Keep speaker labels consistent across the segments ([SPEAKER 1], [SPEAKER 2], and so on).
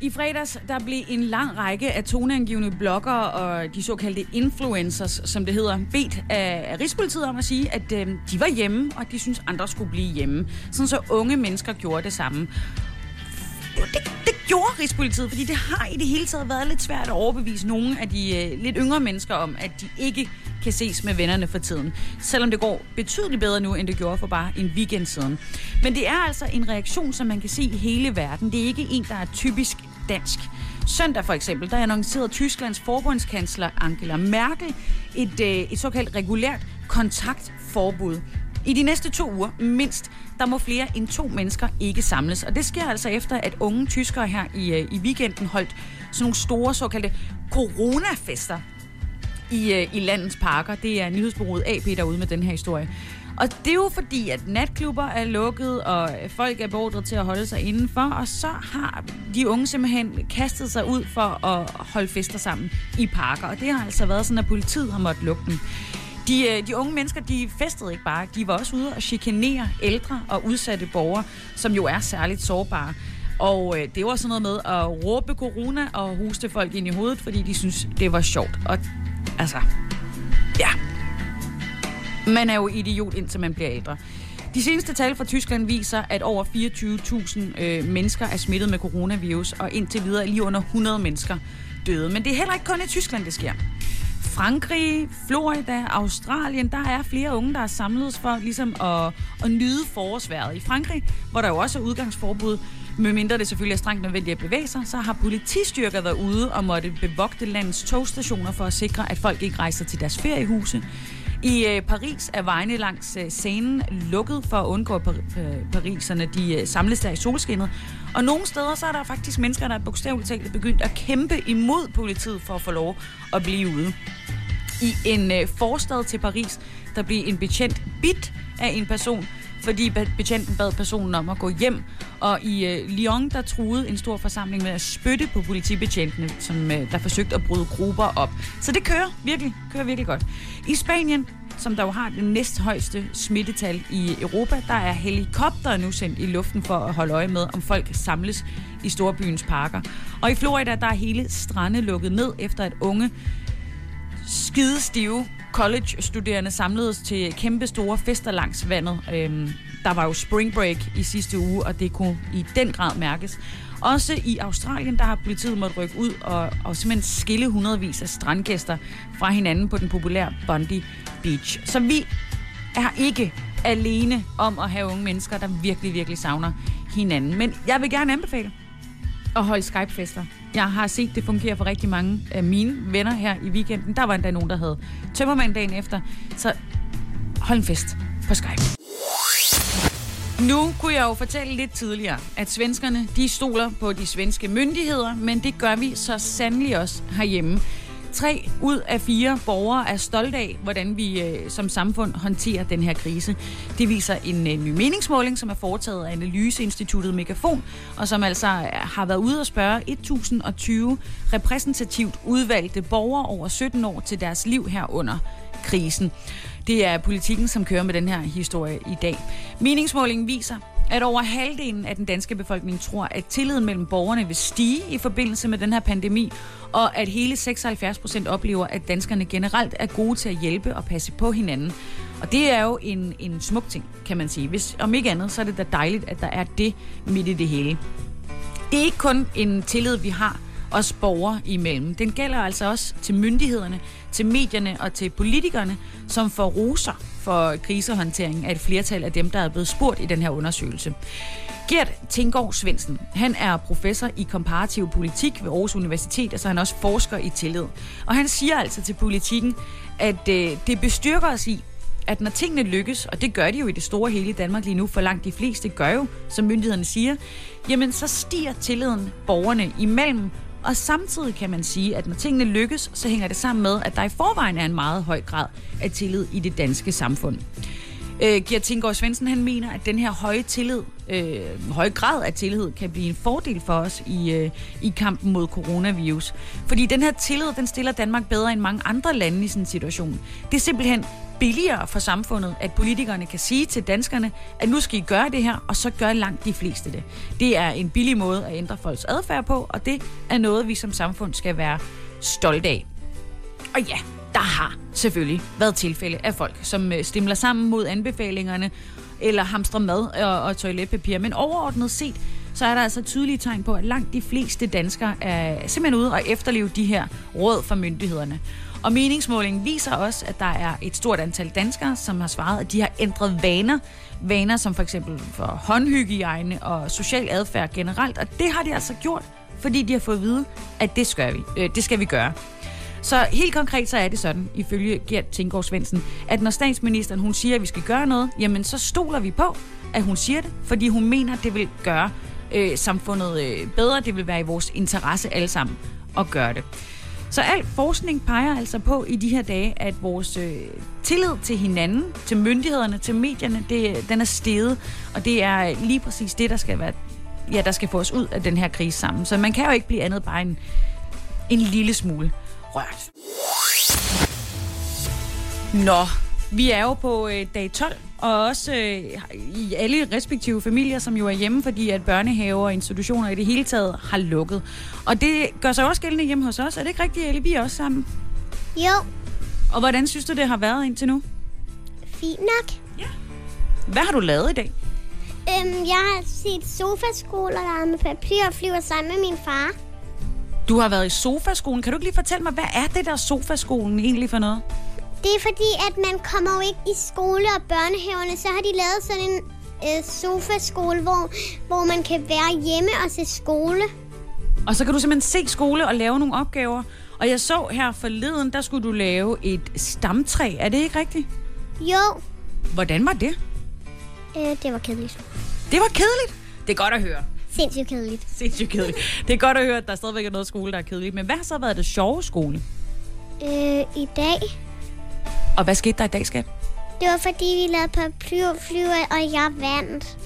[SPEAKER 1] I fredags der blev en lang række af toneangivende bloggere og de såkaldte influencers, som det hedder, bedt af Rigspolitiet om at sige, at øh, de var hjemme, og de synes andre skulle blive hjemme. Sådan så unge mennesker gjorde det samme. Det, det gjorde Rigspolitiet, fordi det har i det hele taget været lidt svært at overbevise nogle af de øh, lidt yngre mennesker om, at de ikke kan ses med vennerne for tiden. Selvom det går betydeligt bedre nu, end det gjorde for bare en weekend siden. Men det er altså en reaktion, som man kan se i hele verden. Det er ikke en, der er typisk dansk. Søndag for eksempel, der annoncerede Tysklands forbundskansler Angela Merkel et, øh, et såkaldt regulært kontaktforbud. I de næste to uger, mindst, der må flere end to mennesker ikke samles. Og det sker altså efter, at unge tyskere her i, øh, i weekenden holdt sådan nogle store såkaldte coronafester i, øh, i landets parker. Det er nyhedsbureauet AP derude med den her historie. Og det er jo fordi, at natklubber er lukket, og folk er beordret til at holde sig indenfor, og så har de unge simpelthen kastet sig ud for at holde fester sammen i parker. Og det har altså været sådan, at politiet har måttet lukke dem. De, øh, de unge mennesker, de festede ikke bare, de var også ude og chikanere ældre og udsatte borgere, som jo er særligt sårbare. Og øh, det var sådan noget med at råbe corona og huste folk ind i hovedet, fordi de synes, det var sjovt. Og altså, ja, man er jo idiot, indtil man bliver ældre. De seneste tal fra Tyskland viser, at over 24.000 øh, mennesker er smittet med coronavirus, og indtil videre lige under 100 mennesker døde. Men det er heller ikke kun i Tyskland, det sker. Frankrig, Florida, Australien, der er flere unge, der er samlet for ligesom at, at nyde forårsværet. I Frankrig, hvor der jo også er udgangsforbud, medmindre det selvfølgelig er strengt nødvendigt at bevæge sig, så har politistyrker været ude og måtte bevogte landets togstationer for at sikre, at folk ikke rejser til deres feriehuse. I øh, Paris er vejene langs øh, scenen lukket for at undgå, at par- øh, pariserne de øh, samles der i solskinnet. Og nogle steder så er der faktisk mennesker, der er bogstaveligt talt begyndt at kæmpe imod politiet for at få lov at blive ude. I en øh, forstad til Paris, der blev en betjent bit af en person, fordi betjenten bad personen om at gå hjem. Og i øh, Lyon, der truede en stor forsamling med at spytte på politibetjentene, som øh, der forsøgte at bryde grupper op. Så det kører virkelig, kører virkelig godt. I Spanien, som der jo har det næsthøjeste smittetal i Europa, der er helikopter nu sendt i luften for at holde øje med, om folk samles i storbyens parker. Og i Florida, der er hele strande lukket ned, efter at unge skidestive college-studerende samledes til kæmpe store fester langs vandet. Øhm, der var jo spring break i sidste uge, og det kunne i den grad mærkes. Også i Australien, der har politiet måttet rykke ud og, og simpelthen skille hundredvis af strandgæster fra hinanden på den populære Bondi Beach. Så vi er ikke alene om at have unge mennesker, der virkelig, virkelig savner hinanden. Men jeg vil gerne anbefale at holde Skype-fester. Jeg har set, det fungerer for rigtig mange af mine venner her i weekenden. Der var endda nogen, der havde tømmermand dagen efter. Så hold en fest på Skype. Nu kunne jeg jo fortælle lidt tidligere, at svenskerne de stoler på de svenske myndigheder, men det gør vi så sandelig også herhjemme. Tre ud af fire borgere er stolte af, hvordan vi øh, som samfund håndterer den her krise. Det viser en øh, ny meningsmåling, som er foretaget af Analyseinstituttet Megafon, og som altså øh, har været ude og spørge 1020 repræsentativt udvalgte borgere over 17 år til deres liv her under krisen. Det er politikken, som kører med den her historie i dag. Meningsmålingen viser, at over halvdelen af den danske befolkning tror, at tilliden mellem borgerne vil stige i forbindelse med den her pandemi, og at hele 76 procent oplever, at danskerne generelt er gode til at hjælpe og passe på hinanden. Og det er jo en, en smuk ting, kan man sige. Hvis om ikke andet, så er det da dejligt, at der er det midt i det hele. Det er ikke kun en tillid, vi har os borgere imellem. Den gælder altså også til myndighederne, til medierne og til politikerne, som får roser for krisehåndteringen af et flertal af dem, der er blevet spurgt i den her undersøgelse. Gert Tinggaard Svendsen, han er professor i komparativ politik ved Aarhus Universitet, og så er han også forsker i tillid. Og han siger altså til politikken, at øh, det bestyrker os i, at når tingene lykkes, og det gør de jo i det store hele i Danmark lige nu, for langt de fleste gør jo, som myndighederne siger, jamen så stiger tilliden borgerne imellem, og samtidig kan man sige, at når tingene lykkes, så hænger det sammen med, at der i forvejen er en meget høj grad af tillid i det danske samfund. Øh, Gert Tinggaard Svendsen han mener, at den her høje tillid, øh, høje grad af tillid kan blive en fordel for os i, øh, i kampen mod coronavirus. Fordi den her tillid, den stiller Danmark bedre end mange andre lande i sådan en situation. Det er simpelthen billigere for samfundet, at politikerne kan sige til danskerne, at nu skal I gøre det her, og så gør langt de fleste det. Det er en billig måde at ændre folks adfærd på, og det er noget, vi som samfund skal være stolte af. Og ja, der har selvfølgelig været tilfælde af folk, som øh, stimler sammen mod anbefalingerne, eller hamstrer mad og, og toiletpapir. Men overordnet set, så er der altså tydelige tegn på, at langt de fleste danskere er simpelthen ude og efterleve de her råd fra myndighederne. Og meningsmålingen viser også, at der er et stort antal danskere, som har svaret, at de har ændret vaner. Vaner som for eksempel for håndhygiejne og social adfærd generelt. Og det har de altså gjort, fordi de har fået at vide, at det skal vi, øh, det skal vi gøre. Så helt konkret så er det sådan, ifølge Gert Tinggaard Svendsen, at når statsministeren hun siger, at vi skal gøre noget, jamen så stoler vi på, at hun siger det, fordi hun mener, at det vil gøre øh, samfundet øh, bedre. Det vil være i vores interesse alle sammen at gøre det. Så al forskning peger altså på i de her dage, at vores øh, tillid til hinanden, til myndighederne, til medierne, det, den er steget, og det er lige præcis det, der skal være, ja, der skal få os ud af den her krise sammen. Så man kan jo ikke blive andet bare en, en lille smule rørt. Nå, vi er jo på øh, dag 12, og også øh, i alle respektive familier, som jo er hjemme, fordi at børnehaver og institutioner i det hele taget har lukket. Og det gør sig også gældende hjemme hos os. Er det ikke rigtigt, Ali? Vi er også sammen.
[SPEAKER 2] Jo,
[SPEAKER 1] Og hvordan synes du, det har været indtil nu?
[SPEAKER 2] fint nok.
[SPEAKER 1] Hvad har du lavet i dag?
[SPEAKER 2] Øhm, jeg har set sofaskole og leget med papir og flyver sammen med min far.
[SPEAKER 1] Du har været i sofaskolen. Kan du ikke lige fortælle mig, hvad er det der sofaskolen egentlig for noget?
[SPEAKER 2] Det er fordi, at man kommer jo ikke i skole og børnehaverne, så har de lavet sådan en øh, sofaskole, hvor, hvor man kan være hjemme og se skole.
[SPEAKER 1] Og så kan du simpelthen se skole og lave nogle opgaver. Og jeg så her forleden, der skulle du lave et stamtræ. Er det ikke rigtigt?
[SPEAKER 2] Jo,
[SPEAKER 1] Hvordan var det?
[SPEAKER 2] øh, det var kedeligt.
[SPEAKER 1] Det var kedeligt. Det er godt at høre.
[SPEAKER 2] Sindssygt kedeligt.
[SPEAKER 1] Sindssygt kedeligt. Det er godt at høre, at der stadigvæk er noget skole, der er kedeligt. Men hvad har så været det sjove skole?
[SPEAKER 2] Øh, I dag,
[SPEAKER 1] Og hvad skete der i dag, skat?
[SPEAKER 2] det var fordi, vi lavede papirflyver, og jeg vandt.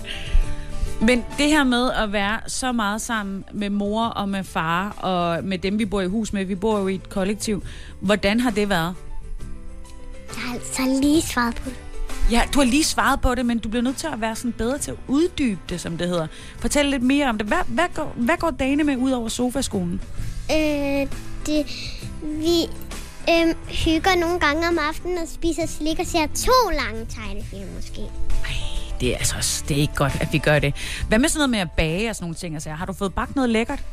[SPEAKER 1] Men det her med at være så meget sammen med mor og med far og med dem, vi bor i hus med, vi bor jo i et kollektiv. Hvordan har det været?
[SPEAKER 2] Jeg har altså lige svaret på det.
[SPEAKER 1] Ja, du har lige svaret på det, men du bliver nødt til at være sådan bedre til at uddybe det, som det hedder. Fortæl lidt mere om det. Hvad, hvad, går, hvad går dagene med ud over sofaskolen?
[SPEAKER 2] Øh, det, vi øh, hygger nogle gange om aftenen og spiser slik og ser to lange tegnefilm måske.
[SPEAKER 1] Det er altså det er ikke godt, at vi gør det. Hvad med sådan noget med at bage og sådan nogle ting? Altså, har du fået bagt noget lækkert?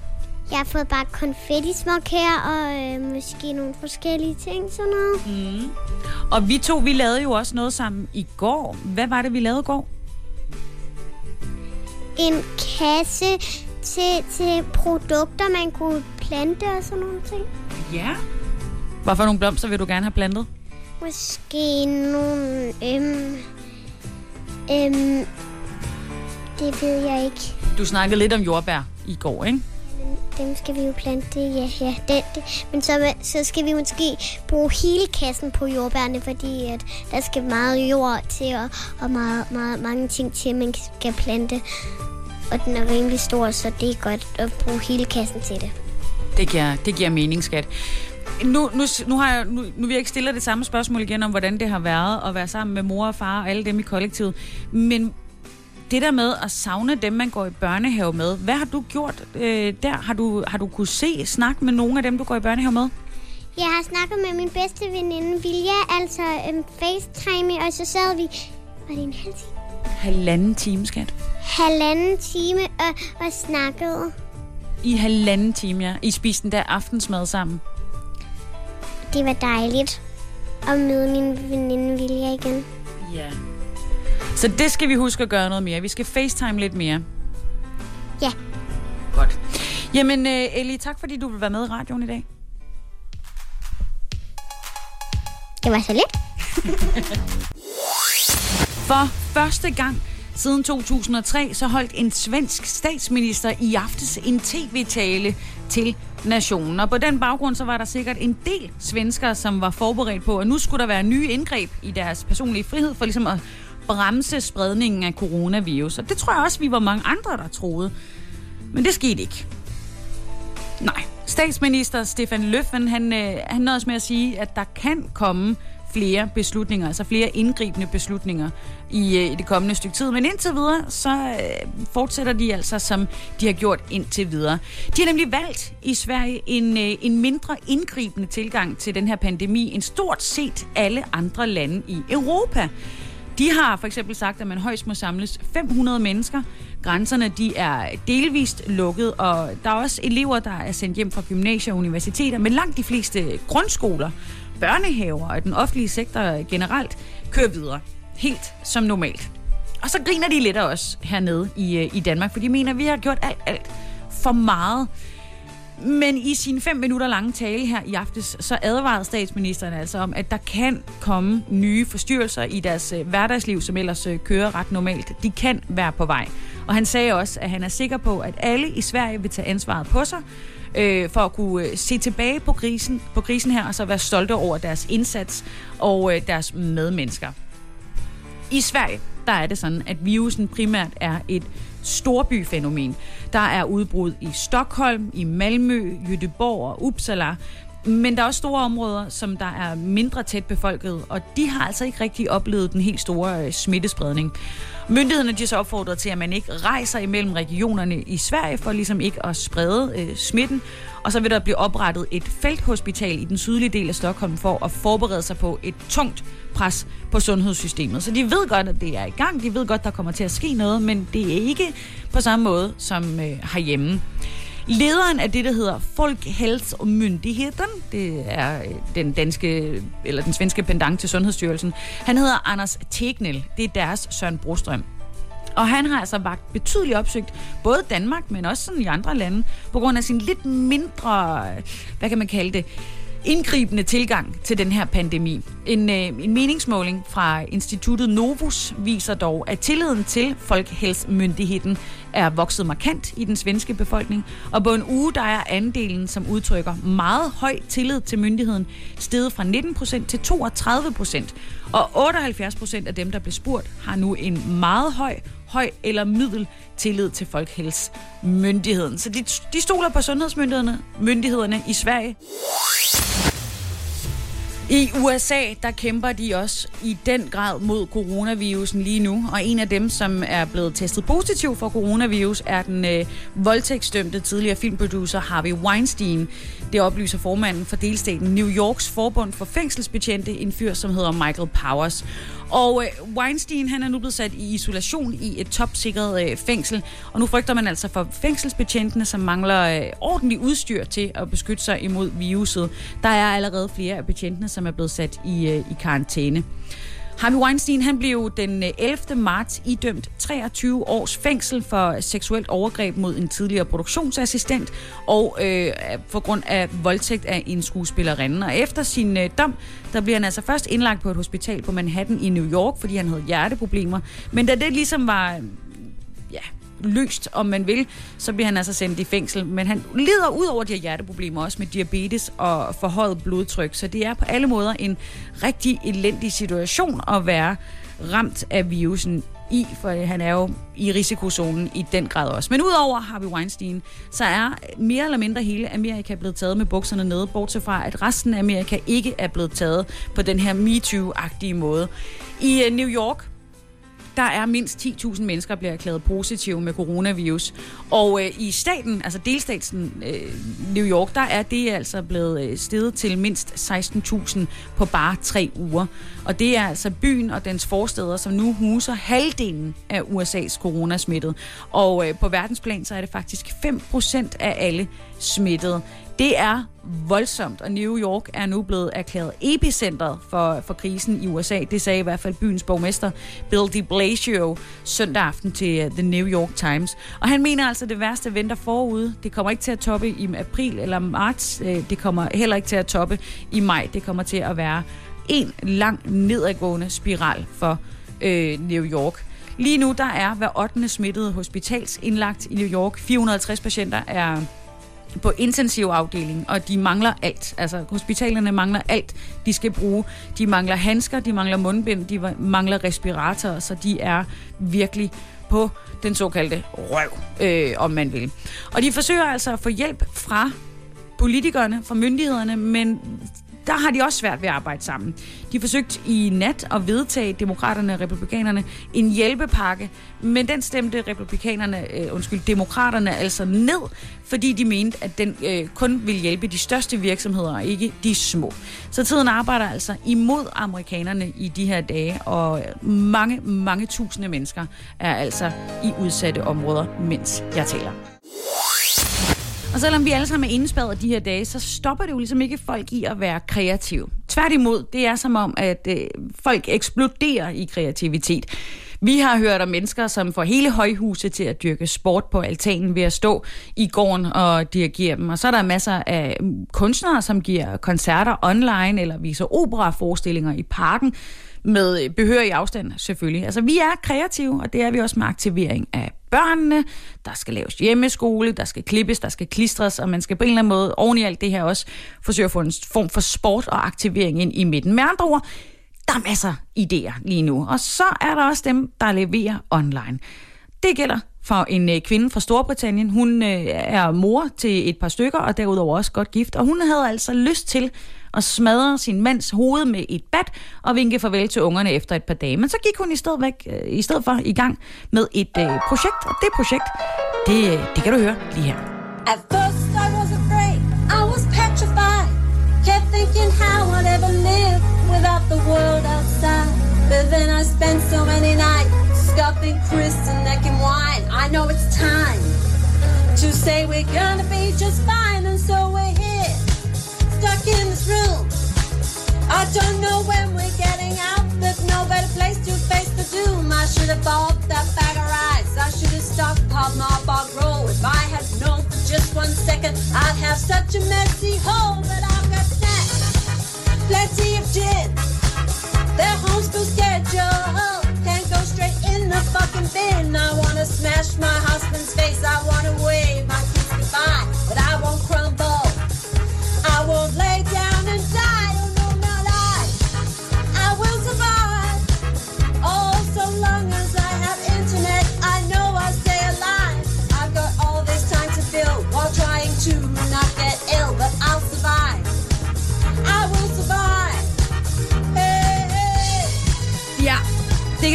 [SPEAKER 2] Jeg har fået bare konfettismok her og øh, måske nogle forskellige ting, sådan noget.
[SPEAKER 1] Og vi to, vi lavede jo også noget sammen i går. Hvad var det, vi lavede i går?
[SPEAKER 2] En kasse til, til produkter, man kunne plante og sådan nogle ting.
[SPEAKER 1] Ja. Hvad for nogle blomster vil du gerne have plantet?
[SPEAKER 2] Måske nogle... Øhm, øhm, det ved jeg ikke.
[SPEAKER 1] Du snakkede lidt om jordbær i går, ikke?
[SPEAKER 2] Dem skal vi jo plante, ja, ja. Det, det. Men så, så skal vi måske bruge hele kassen på jordbærne, fordi at der skal meget jord til, og, og meget, meget, mange ting til, man skal plante. Og den er rimelig stor, så det er godt at bruge hele kassen til det.
[SPEAKER 1] Det giver, det giver mening, skat. Nu, nu, nu, har jeg, nu, nu vil jeg ikke stille det samme spørgsmål igen om, hvordan det har været at være sammen med mor og far og alle dem i kollektivet. Men det der med at savne dem, man går i børnehave med, hvad har du gjort øh, der? Har du, har du kunne se, snakke med nogle af dem, du går i børnehave med?
[SPEAKER 2] Jeg har snakket med min bedste veninde, Vilja, altså øhm, FaceTime, og så sad vi... Var det en halv time?
[SPEAKER 1] Halvanden time, skat.
[SPEAKER 2] Halvanden time og, og snakkede.
[SPEAKER 1] I halvanden time, ja. I spiste den der aftensmad sammen.
[SPEAKER 2] Det var dejligt at møde min veninde Vilja igen.
[SPEAKER 1] Ja. Så det skal vi huske at gøre noget mere. Vi skal facetime lidt mere.
[SPEAKER 2] Ja,
[SPEAKER 1] Godt. Jamen, øh, Ellie, tak fordi du vil være med i radioen i dag.
[SPEAKER 2] det var så lidt.
[SPEAKER 1] For første gang Siden 2003 så holdt en svensk statsminister i aftes en tv-tale til nationen. Og på den baggrund så var der sikkert en del svenskere, som var forberedt på, at nu skulle der være nye indgreb i deres personlige frihed for ligesom at bremse spredningen af coronavirus. Og det tror jeg også, vi var mange andre, der troede. Men det skete ikke. Nej. Statsminister Stefan Löfven, han, øh, han nåede med at sige, at der kan komme flere beslutninger, altså flere indgribende beslutninger i, øh, i det kommende stykke tid. Men indtil videre, så øh, fortsætter de altså, som de har gjort indtil videre. De har nemlig valgt i Sverige en, øh, en mindre indgribende tilgang til den her pandemi, end stort set alle andre lande i Europa. De har for eksempel sagt, at man højst må samles 500 mennesker. Grænserne de er delvist lukket, og der er også elever, der er sendt hjem fra gymnasier og universiteter, men langt de fleste grundskoler, børnehaver og den offentlige sektor generelt kører videre. Helt som normalt. Og så griner de lidt af os hernede i, øh, i Danmark, for de mener, at vi har gjort alt, alt for meget men i sin fem minutter lange tale her i aftes, så advarede statsministeren altså om, at der kan komme nye forstyrrelser i deres øh, hverdagsliv, som ellers øh, kører ret normalt. De kan være på vej. Og han sagde også, at han er sikker på, at alle i Sverige vil tage ansvaret på sig, øh, for at kunne øh, se tilbage på krisen, på krisen her, og så være stolte over deres indsats og øh, deres medmennesker. I Sverige, der er det sådan, at virusen primært er et storbyfænomen. Der er udbrud i Stockholm, i Malmø, Göteborg og Uppsala. Men der er også store områder, som der er mindre tæt befolket, og de har altså ikke rigtig oplevet den helt store øh, smittespredning. Myndighederne de er så opfordret til, at man ikke rejser imellem regionerne i Sverige, for ligesom ikke at sprede øh, smitten. Og så vil der blive oprettet et felthospital i den sydlige del af Stockholm for at forberede sig på et tungt pres på sundhedssystemet. Så de ved godt, at det er i gang. De ved godt, der kommer til at ske noget, men det er ikke på samme måde som øh, herhjemme. Lederen af det, der hedder Folkhälsomyndigheten, det er øh, den danske, eller den svenske pendant til Sundhedsstyrelsen, han hedder Anders Tegnell. Det er deres Søren Brostrøm. Og han har altså vagt betydeligt opsøgt både Danmark, men også sådan i andre lande, på grund af sin lidt mindre, hvad kan man kalde det, indgribende tilgang til den her pandemi. En, øh, en meningsmåling fra instituttet Novus viser dog, at tilliden til Folkhälsomyndigheden er vokset markant i den svenske befolkning, og på en uge der er andelen, som udtrykker meget høj tillid til myndigheden, steget fra 19% til 32%, og 78% af dem, der blev spurgt, har nu en meget høj høj eller middel tillid til Folkhælsmyndigheden. Så de, de stoler på sundhedsmyndighederne myndighederne i Sverige. I USA, der kæmper de også i den grad mod coronavirusen lige nu, og en af dem, som er blevet testet positiv for coronavirus, er den øh, voldtægtsdømte tidligere filmproducer Harvey Weinstein. Det oplyser formanden for delstaten New Yorks forbund for fængselsbetjente, en fyr, som hedder Michael Powers. Og øh, Weinstein han er nu blevet sat i isolation i et topsikret øh, fængsel, og nu frygter man altså for fængselsbetjentene, som mangler øh, ordentligt udstyr til at beskytte sig imod viruset. Der er allerede flere af betjentene, som er blevet sat i, øh, i karantæne. Harvey Weinstein han blev den øh, 11. Marts idømt 23 års fængsel for seksuelt overgreb mod en tidligere produktionsassistent og øh, for grund af voldtægt af en skuespillerinde. Og efter sin øh, dom, der bliver han altså først indlagt på et hospital på Manhattan i New York, fordi han havde hjerteproblemer. Men da det ligesom var løst, om man vil, så bliver han altså sendt i fængsel. Men han lider ud over de her hjerteproblemer også med diabetes og forhøjet blodtryk, så det er på alle måder en rigtig elendig situation at være ramt af virusen i, for han er jo i risikozonen i den grad også. Men udover Harvey Weinstein, så er mere eller mindre hele Amerika blevet taget med bukserne nede, bortset fra, at resten af Amerika ikke er blevet taget på den her MeToo-agtige måde. I øh, New York, der er mindst 10.000 mennesker, bliver erklæret positive med coronavirus. Og øh, i staten, altså delstaten øh, New York, der er det altså blevet øh, steget til mindst 16.000 på bare tre uger. Og det er altså byen og dens forsteder, som nu huser halvdelen af USA's coronasmittet. Og øh, på verdensplan, så er det faktisk 5% af alle smittede. Det er voldsomt, og New York er nu blevet erklæret epicentret for, for krisen i USA. Det sagde i hvert fald byens borgmester Bill de Blasio søndag aften til uh, The New York Times. Og han mener altså, at det værste venter forude. Det kommer ikke til at toppe i april eller marts. Uh, det kommer heller ikke til at toppe i maj. Det kommer til at være en lang nedadgående spiral for øh, New York. Lige nu der er hver 8. smittede hospitalsindlagt i New York. 450 patienter er på intensivafdeling, og de mangler alt. Altså, hospitalerne mangler alt, de skal bruge. De mangler handsker, de mangler mundbind, de mangler respiratorer, så de er virkelig på den såkaldte røv, øh, om man vil. Og de forsøger altså at få hjælp fra politikerne, fra myndighederne, men der har de også svært ved at arbejde sammen. De forsøgte i nat at vedtage demokraterne og republikanerne en hjælpepakke, men den stemte republikanerne, øh, undskyld, demokraterne altså ned, fordi de mente, at den øh, kun vil hjælpe de største virksomheder og ikke de små. Så tiden arbejder altså imod amerikanerne i de her dage, og øh, mange, mange tusinde mennesker er altså i udsatte områder, mens jeg taler. Og selvom vi alle sammen er indspærret de her dage, så stopper det jo ligesom ikke folk i at være kreative. Tværtimod, det er som om, at øh, folk eksploderer i kreativitet. Vi har hørt om mennesker, som får hele højhuset til at dyrke sport på altanen ved at stå i gården og dirigere dem. Og så er der masser af kunstnere, som giver koncerter online eller viser operaforestillinger i parken med behørig afstand selvfølgelig. Altså vi er kreative, og det er vi også med aktivering af børnene. Der skal laves hjemmeskole, der skal klippes, der skal klistres, og man skal på en eller anden måde oven i alt det her også forsøge at få en form for sport og aktivering ind i midten. Med andre ord, der er masser af idéer lige nu. Og så er der også dem, der leverer online. Det gælder for en øh, kvinde fra Storbritannien. Hun øh, er mor til et par stykker, og derudover også godt gift. Og hun havde altså lyst til og smadre sin mands hoved med et bat og vinke farvel til ungerne efter et par dage. Men så gik hun i stedet, væk, øh, i stedet for i gang med et øh, projekt, og det projekt, det, øh, det kan du høre lige her. At first I was afraid, I was petrified Kept thinking how I'd ever live without the world outside But then I spent so many nights scuffing Chris and necking wine I know it's time to say we're gonna be just fine And so we're here stuck in this room. I don't know when we're getting out. There's no better place to face the doom. I should have bought that bag of rice. I should have stockpiled my bog roll. If I had known for just one second, I'd have such a messy hole. But I've got snacks, plenty of gin. Their homeschool schedule can't go straight in the fucking bin. I wanna smash my husband's face. I wanna wave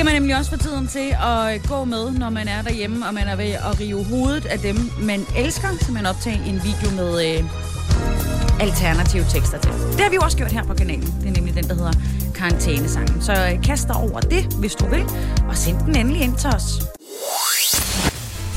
[SPEAKER 1] man nemlig også for tiden til at gå med, når man er derhjemme, og man er ved at rive hovedet af dem, man elsker, så man optager en video med... Øh, alternative tekster til. Det har vi jo også gjort her på kanalen. Det er nemlig den, der hedder Karantænesangen. Så øh, kast dig over det, hvis du vil, og send den endelig ind til os.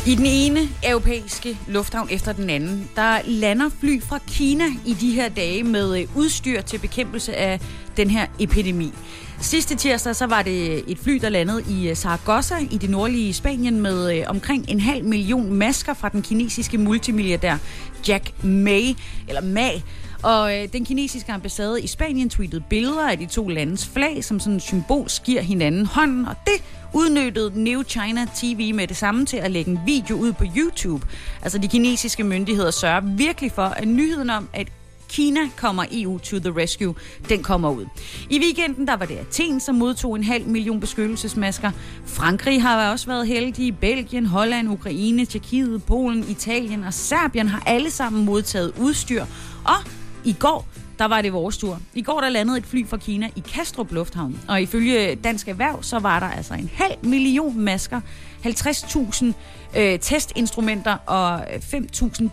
[SPEAKER 1] I den ene europæiske lufthavn efter den anden, der lander fly fra Kina i de her dage med øh, udstyr til bekæmpelse af den her epidemi. Sidste tirsdag så var det øh, et fly, der landede i øh, Zaragoza i det nordlige Spanien med øh, omkring en halv million masker fra den kinesiske multimilliardær Jack May, eller Ma. Og øh, den kinesiske ambassade i Spanien tweetede billeder af de to landes flag, som sådan symbolsk giver hinanden hånden, og det udnyttede New China TV med det samme til at lægge en video ud på YouTube. Altså de kinesiske myndigheder sørger virkelig for, at nyheden om, at Kina kommer EU to the rescue. Den kommer ud. I weekenden der var det Athen, som modtog en halv million beskyttelsesmasker. Frankrig har også været heldige. Belgien, Holland, Ukraine, Tjekkiet, Polen, Italien og Serbien har alle sammen modtaget udstyr. Og i går der var det vores tur. I går der landede et fly fra Kina i Kastrup Lufthavn, og ifølge Dansk Erhverv, så var der altså en halv million masker, 50.000 øh, testinstrumenter og øh, 5.000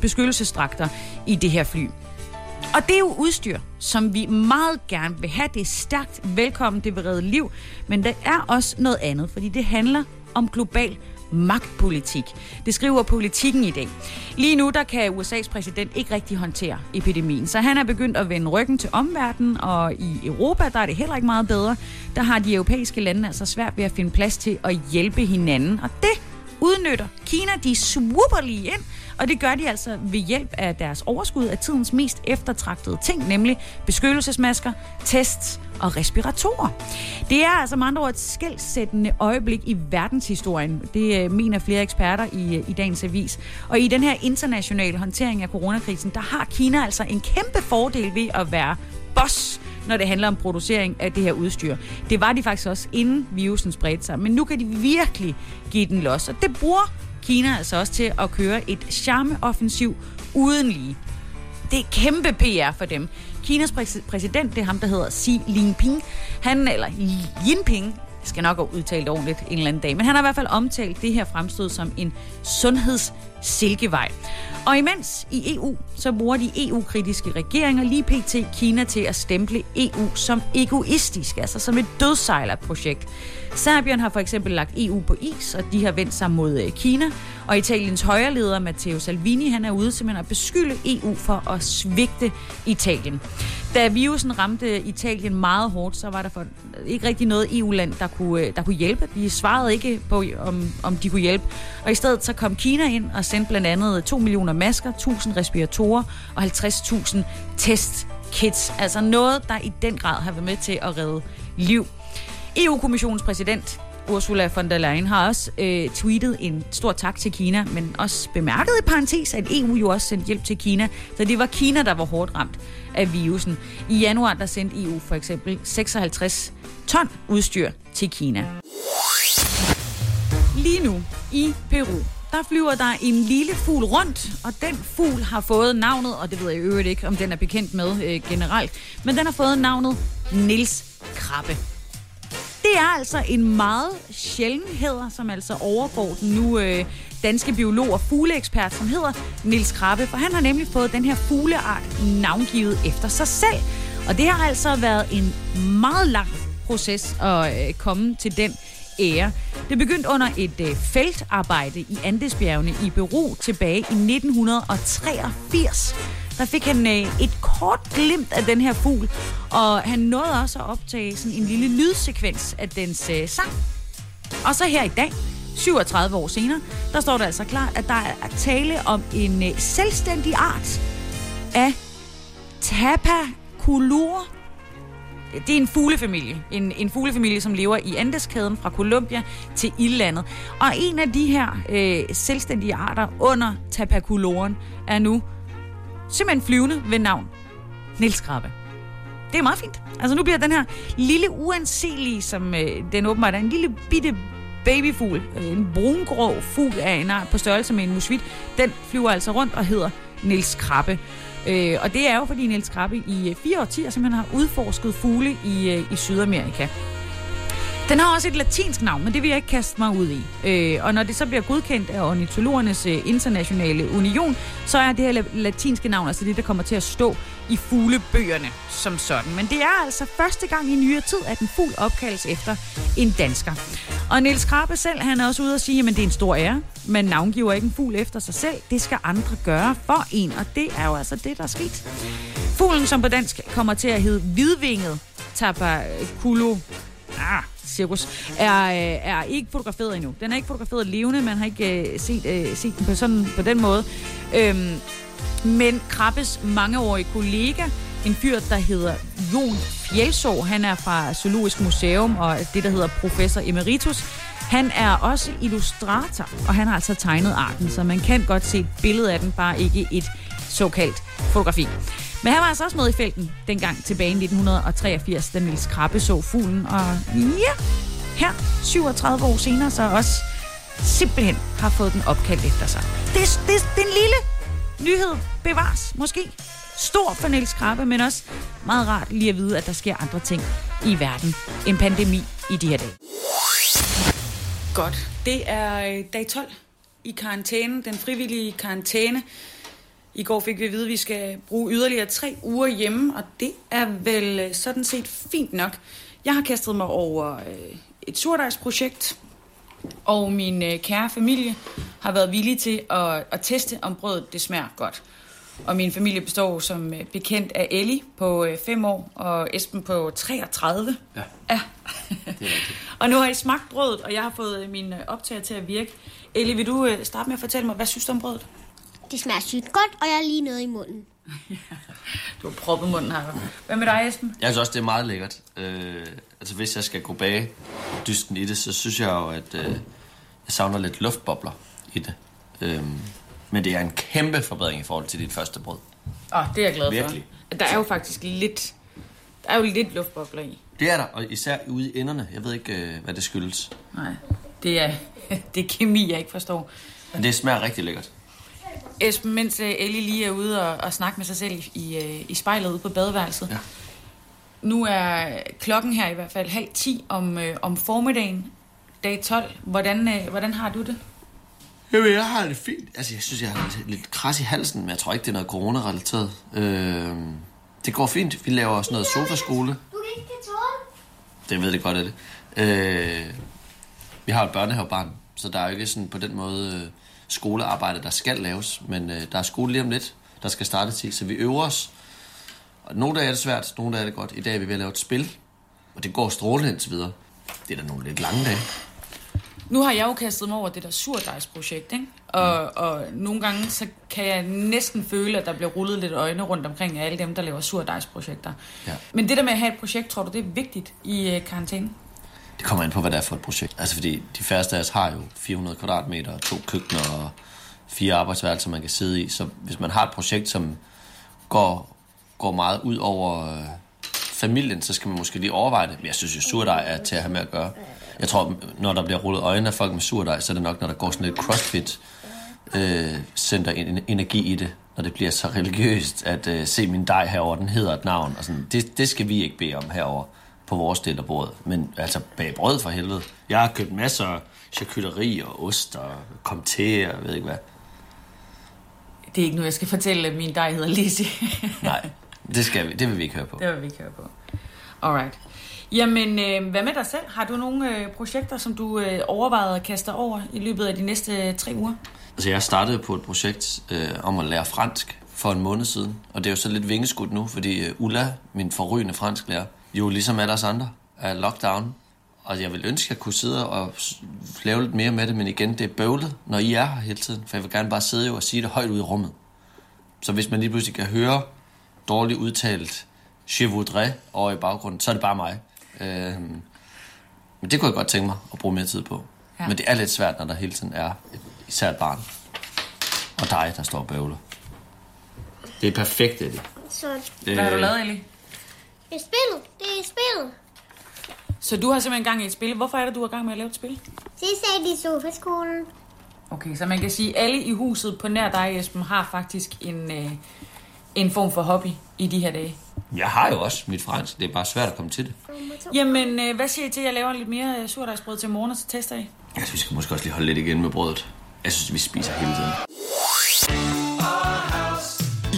[SPEAKER 1] beskyttelsesdragter i det her fly. Og det er jo udstyr, som vi meget gerne vil have. Det er stærkt velkommen, det vil redde liv, men der er også noget andet, fordi det handler om global magtpolitik. Det skriver politikken i dag. Lige nu der kan USA's præsident ikke rigtig håndtere epidemien, så han er begyndt at vende ryggen til omverdenen, og i Europa der er det heller ikke meget bedre. Der har de europæiske lande altså svært ved at finde plads til at hjælpe hinanden, og det udnytter Kina. De swooper lige ind, og det gør de altså ved hjælp af deres overskud af tidens mest eftertragtede ting, nemlig beskyttelsesmasker, tests og respiratorer. Det er altså med andre ord et skældsættende øjeblik i verdenshistorien. Det øh, mener flere eksperter i, øh, i dagens avis. Og i den her internationale håndtering af coronakrisen, der har Kina altså en kæmpe fordel ved at være boss når det handler om producering af det her udstyr. Det var de faktisk også, inden virusen spredte sig. Men nu kan de virkelig give den los. Og det bruger Kina altså også til at køre et charmeoffensiv uden lige. Det er kæmpe PR for dem. Kinas præsident, det er ham, der hedder Xi Jinping. Han, eller Jinping, jeg skal nok udtale det ordentligt en eller anden dag, men han har i hvert fald omtalt det her fremstød som en sundheds Silkevej. Og imens i EU, så bruger de EU-kritiske regeringer lige pt. Kina til at stemple EU som egoistisk, altså som et dødsejlerprojekt. Serbien har for eksempel lagt EU på is, og de har vendt sig mod øh, Kina. Og Italiens højreleder Matteo Salvini, han er ude simpelthen at beskylde EU for at svigte Italien. Da virusen ramte øh, Italien meget hårdt, så var der for øh, ikke rigtig noget EU-land, der kunne, der kunne hjælpe. De svarede ikke på, om, om de kunne hjælpe. Og i stedet så kom Kina ind og sendte blandt andet 2 millioner masker, 1000 respiratorer og 50.000 testkits. Altså noget, der i den grad har været med til at redde liv. EU-kommissionens præsident Ursula von der Leyen har også øh, tweetet en stor tak til Kina, men også bemærket i parentes, at EU jo også sendte hjælp til Kina, så det var Kina, der var hårdt ramt af virusen. I januar der sendte EU for eksempel 56 ton udstyr til Kina. Lige nu i Peru, der flyver der en lille fugl rundt, og den fugl har fået navnet, og det ved jeg i øvrigt ikke, om den er bekendt med øh, generelt, men den har fået navnet Nils Krabbe. Er altså en meget sjældenhed, som altså overgår den nu øh, danske biolog og fugleekspert, som hedder Nils Krabbe, for han har nemlig fået den her fugleart navngivet efter sig selv. Og det har altså været en meget lang proces at øh, komme til den ære. Det begyndte under et øh, feltarbejde i Andesbjergene i Peru tilbage i 1983. Der fik han øh, et kort glimt af den her fugl, og han nåede også at optage sådan en lille lydsekvens af dens øh, sang. Og så her i dag, 37 år senere, der står det altså klart, at der er tale om en øh, selvstændig art af Tapaculur det er en fuglefamilie. En, en fuglefamilie, som lever i Andeskæden fra Colombia til Ildlandet. Og en af de her øh, selvstændige arter under tapaculoren er nu simpelthen flyvende ved navn Nils Krabbe. Det er meget fint. Altså nu bliver den her lille uanselige, som øh, den åbenbart er, en lille bitte babyfugl, øh, en brungrå fugl af en art på størrelse med en musvit, den flyver altså rundt og hedder Nils Krabbe. Øh, og det er jo, fordi Niels Krabbe i øh, fire årtier simpelthen har udforsket fugle i, øh, i Sydamerika. Den har også et latinsk navn, men det vil jeg ikke kaste mig ud i. Øh, og når det så bliver godkendt af ornitologernes øh, internationale union, så er det her latinske navn altså det, der kommer til at stå i fuglebøgerne som sådan. Men det er altså første gang i nyere tid, at en fugl opkaldes efter en dansker. Og Niels Krabbe selv, han er også ude og sige, at det er en stor ære. Man navngiver ikke en fugl efter sig selv. Det skal andre gøre for en, og det er jo altså det, der er sket. Fuglen, som på dansk kommer til at hedde hvidvinget tabaculo ah, cirkus, er, øh, er ikke fotograferet endnu. Den er ikke fotograferet levende, man har ikke uh, set, uh, set den på, sådan, på den måde. Øhm, men Krabbes mangeårige kollega, en fyr, der hedder Jon Fjelså, han er fra Zoologisk Museum og det, der hedder Professor Emeritus. Han er også illustrator, og han har altså tegnet arten, så man kan godt se et billede af den, bare ikke et såkaldt fotografi. Men han var altså også med i felten dengang tilbage i 1983, da Niels Krabbe så fuglen. Og ja, her 37 år senere, så også simpelthen har fået den opkaldt efter sig. Det, det, det er en lille nyhed, bevares måske. Stor for Niels Krabbe, men også meget rart lige at vide, at der sker andre ting i verden. En pandemi i de her dage. Godt. Det er øh, dag 12 i karantæne, den frivillige karantæne. I går fik vi at vide, at vi skal bruge yderligere tre uger hjemme, og det er vel øh, sådan set fint nok. Jeg har kastet mig over øh, et surdejsprojekt, og min kære familie har været villige til at, at teste, om brødet det smager godt. Og min familie består som bekendt af Ellie på 5 år og Esben på 33.
[SPEAKER 3] Ja.
[SPEAKER 1] ja.
[SPEAKER 3] det er rigtigt.
[SPEAKER 1] Og nu har I smagt brødet, og jeg har fået min øh, optager til at virke. Ellie, vil du øh, starte med at fortælle mig, hvad synes du om brødet?
[SPEAKER 2] Det smager sygt godt, og jeg har lige noget i munden.
[SPEAKER 1] Du har proppet munden her. Hvad med dig, Esben?
[SPEAKER 3] Jeg synes også, det er meget lækkert. Øh, altså, hvis jeg skal gå bag dysten i det, så synes jeg jo, at øh, jeg savner lidt luftbobler i det. Øh, men det er en kæmpe forbedring i forhold til dit første brød.
[SPEAKER 1] Åh, oh, det er jeg glad
[SPEAKER 3] Virkelig.
[SPEAKER 1] for. Der er jo faktisk lidt... Der er jo lidt luftbobler i.
[SPEAKER 3] Det er der, og især ude i enderne. Jeg ved ikke, øh, hvad det skyldes.
[SPEAKER 1] Nej, det er, det er kemi, jeg ikke forstår.
[SPEAKER 3] Men det smager rigtig lækkert.
[SPEAKER 1] Esben, mens øh, Ellie lige er ude og, og snakke med sig selv i, i, øh, i spejlet ude på badeværelset.
[SPEAKER 3] Ja.
[SPEAKER 1] Nu er klokken her i hvert fald halv 10 om, øh, om formiddagen, dag 12. Hvordan, øh, hvordan har du det?
[SPEAKER 3] Jamen, jeg har det fint. Altså, jeg synes, jeg har lidt- lidt kras i halsen, men jeg tror ikke, det er noget corona-relateret. Øh, det går fint. Vi laver sådan noget sofaskole.
[SPEAKER 2] Du kan ikke tåle.
[SPEAKER 3] Det ved det godt, er det. Øh, vi har et børnehavebarn, så der er jo ikke sådan på den måde øh, skolearbejde, der skal laves. Men øh, der er skole lige om lidt, der skal starte til, så vi øver os. Og nogle dage er det svært, nogle dage er det godt. I dag er vi ved at lave et spil, og det går strålende indtil videre. Det er da nogle lidt lange dage.
[SPEAKER 1] Nu har jeg jo kastet mig over det der surdejsprojekt, ikke? Og, og nogle gange, så kan jeg næsten føle, at der bliver rullet lidt øjne rundt omkring af alle dem, der laver surdejsprojekter.
[SPEAKER 3] Ja.
[SPEAKER 1] Men det der med at have et projekt, tror du, det er vigtigt i øh, karantæne?
[SPEAKER 3] Det kommer an på, hvad det er for et projekt. Altså fordi de færreste af os har jo 400 kvadratmeter, to køkkener og fire arbejdsværelser, man kan sidde i. Så hvis man har et projekt, som går, går meget ud over øh, familien, så skal man måske lige overveje det. Men jeg synes jo, surdej er til at have med at gøre. Jeg tror, når der bliver rullet øjne af folk med surdej, så er det nok, når der går sådan lidt crossfit øh, center en- energi i det, når det bliver så religiøst, at øh, se min dej herover den hedder et navn. Og sådan. Det, det skal vi ikke bede om herover på vores del af bordet. Men altså bag brød for helvede. Jeg har købt masser af charcuterie og ost og comté og ved ikke hvad.
[SPEAKER 1] Det er ikke nu, jeg skal fortælle, at min dej hedder Lizzie.
[SPEAKER 3] Nej, det, skal vi, det vil vi ikke høre på.
[SPEAKER 1] det vil vi ikke høre på. Alright. Jamen, øh, hvad med dig selv? Har du nogle øh, projekter, som du øh, overvejede at kaste over i løbet af de næste øh, tre uger?
[SPEAKER 3] Altså, jeg startede på et projekt øh, om at lære fransk for en måned siden. Og det er jo så lidt vingeskudt nu, fordi øh, Ulla, min forrygende fransklærer, jo ligesom alle os andre, er lockdown. Og jeg vil ønske, at jeg kunne sidde og lave lidt mere med det, men igen, det er bøvlet, når I er her hele tiden. For jeg vil gerne bare sidde jo og sige det højt ud i rummet. Så hvis man lige pludselig kan høre dårligt udtalt je voudrais over i baggrunden, så er det bare mig. Øh, men det kunne jeg godt tænke mig at bruge mere tid på.
[SPEAKER 1] Ja.
[SPEAKER 3] Men det er lidt svært, når der hele tiden er et, især et barn. Og dig, der står og bøvler. Det er perfekt, det.
[SPEAKER 2] Så
[SPEAKER 1] Hvad har du lavet, Ellie?
[SPEAKER 2] det er spillet. Det er spillet.
[SPEAKER 1] Så du har simpelthen gang i et spil. Hvorfor er det, du er i gang med at lave et spil?
[SPEAKER 2] Det sagde de i sofaskolen.
[SPEAKER 1] Okay, så man kan sige, at alle i huset på nær dig, Esben, har faktisk en, øh, en form for hobby i de her dage.
[SPEAKER 3] Jeg har jo også mit fransk. Det er bare svært at komme til det.
[SPEAKER 1] Jamen, øh, hvad siger I til, at jeg laver lidt mere øh, surdejsbrød til morgen, og så tester I?
[SPEAKER 3] Jeg synes, vi skal måske også lige holde lidt igen med brødet. Jeg synes, vi spiser hele tiden.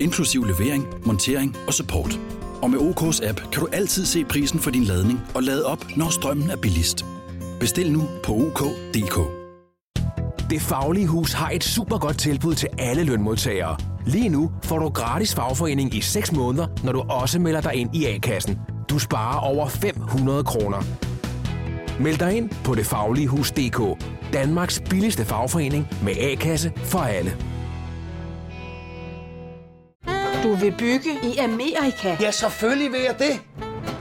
[SPEAKER 4] inklusiv levering, montering og support. Og med OK's app kan du altid se prisen for din ladning og lade op, når strømmen er billigst. Bestil nu på OK.dk.
[SPEAKER 5] Det Faglige Hus har et super godt tilbud til alle lønmodtagere. Lige nu får du gratis fagforening i 6 måneder, når du også melder dig ind i A-kassen. Du sparer over 500 kroner. Meld dig ind på detfagligehus.dk. Danmarks billigste fagforening med A-kasse for alle.
[SPEAKER 6] Du vil bygge i Amerika?
[SPEAKER 7] Ja, selvfølgelig vil jeg det.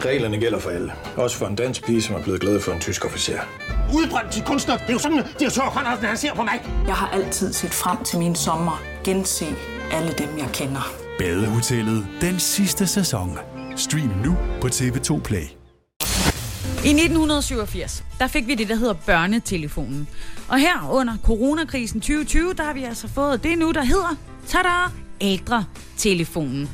[SPEAKER 8] Reglerne gælder for alle. Også for en dansk pige, som er blevet glad for en tysk officer.
[SPEAKER 7] Udbrændt til kunstner. Det er jo sådan, at direktør Conradsen, han ser på mig.
[SPEAKER 6] Jeg har altid set frem til min sommer. Gense alle dem, jeg kender.
[SPEAKER 4] Badehotellet den sidste sæson. Stream nu på TV2 Play.
[SPEAKER 1] I 1987, der fik vi det, der hedder børnetelefonen. Og her under coronakrisen 2020, der har vi altså fået det nu, der hedder, tada, telefonen.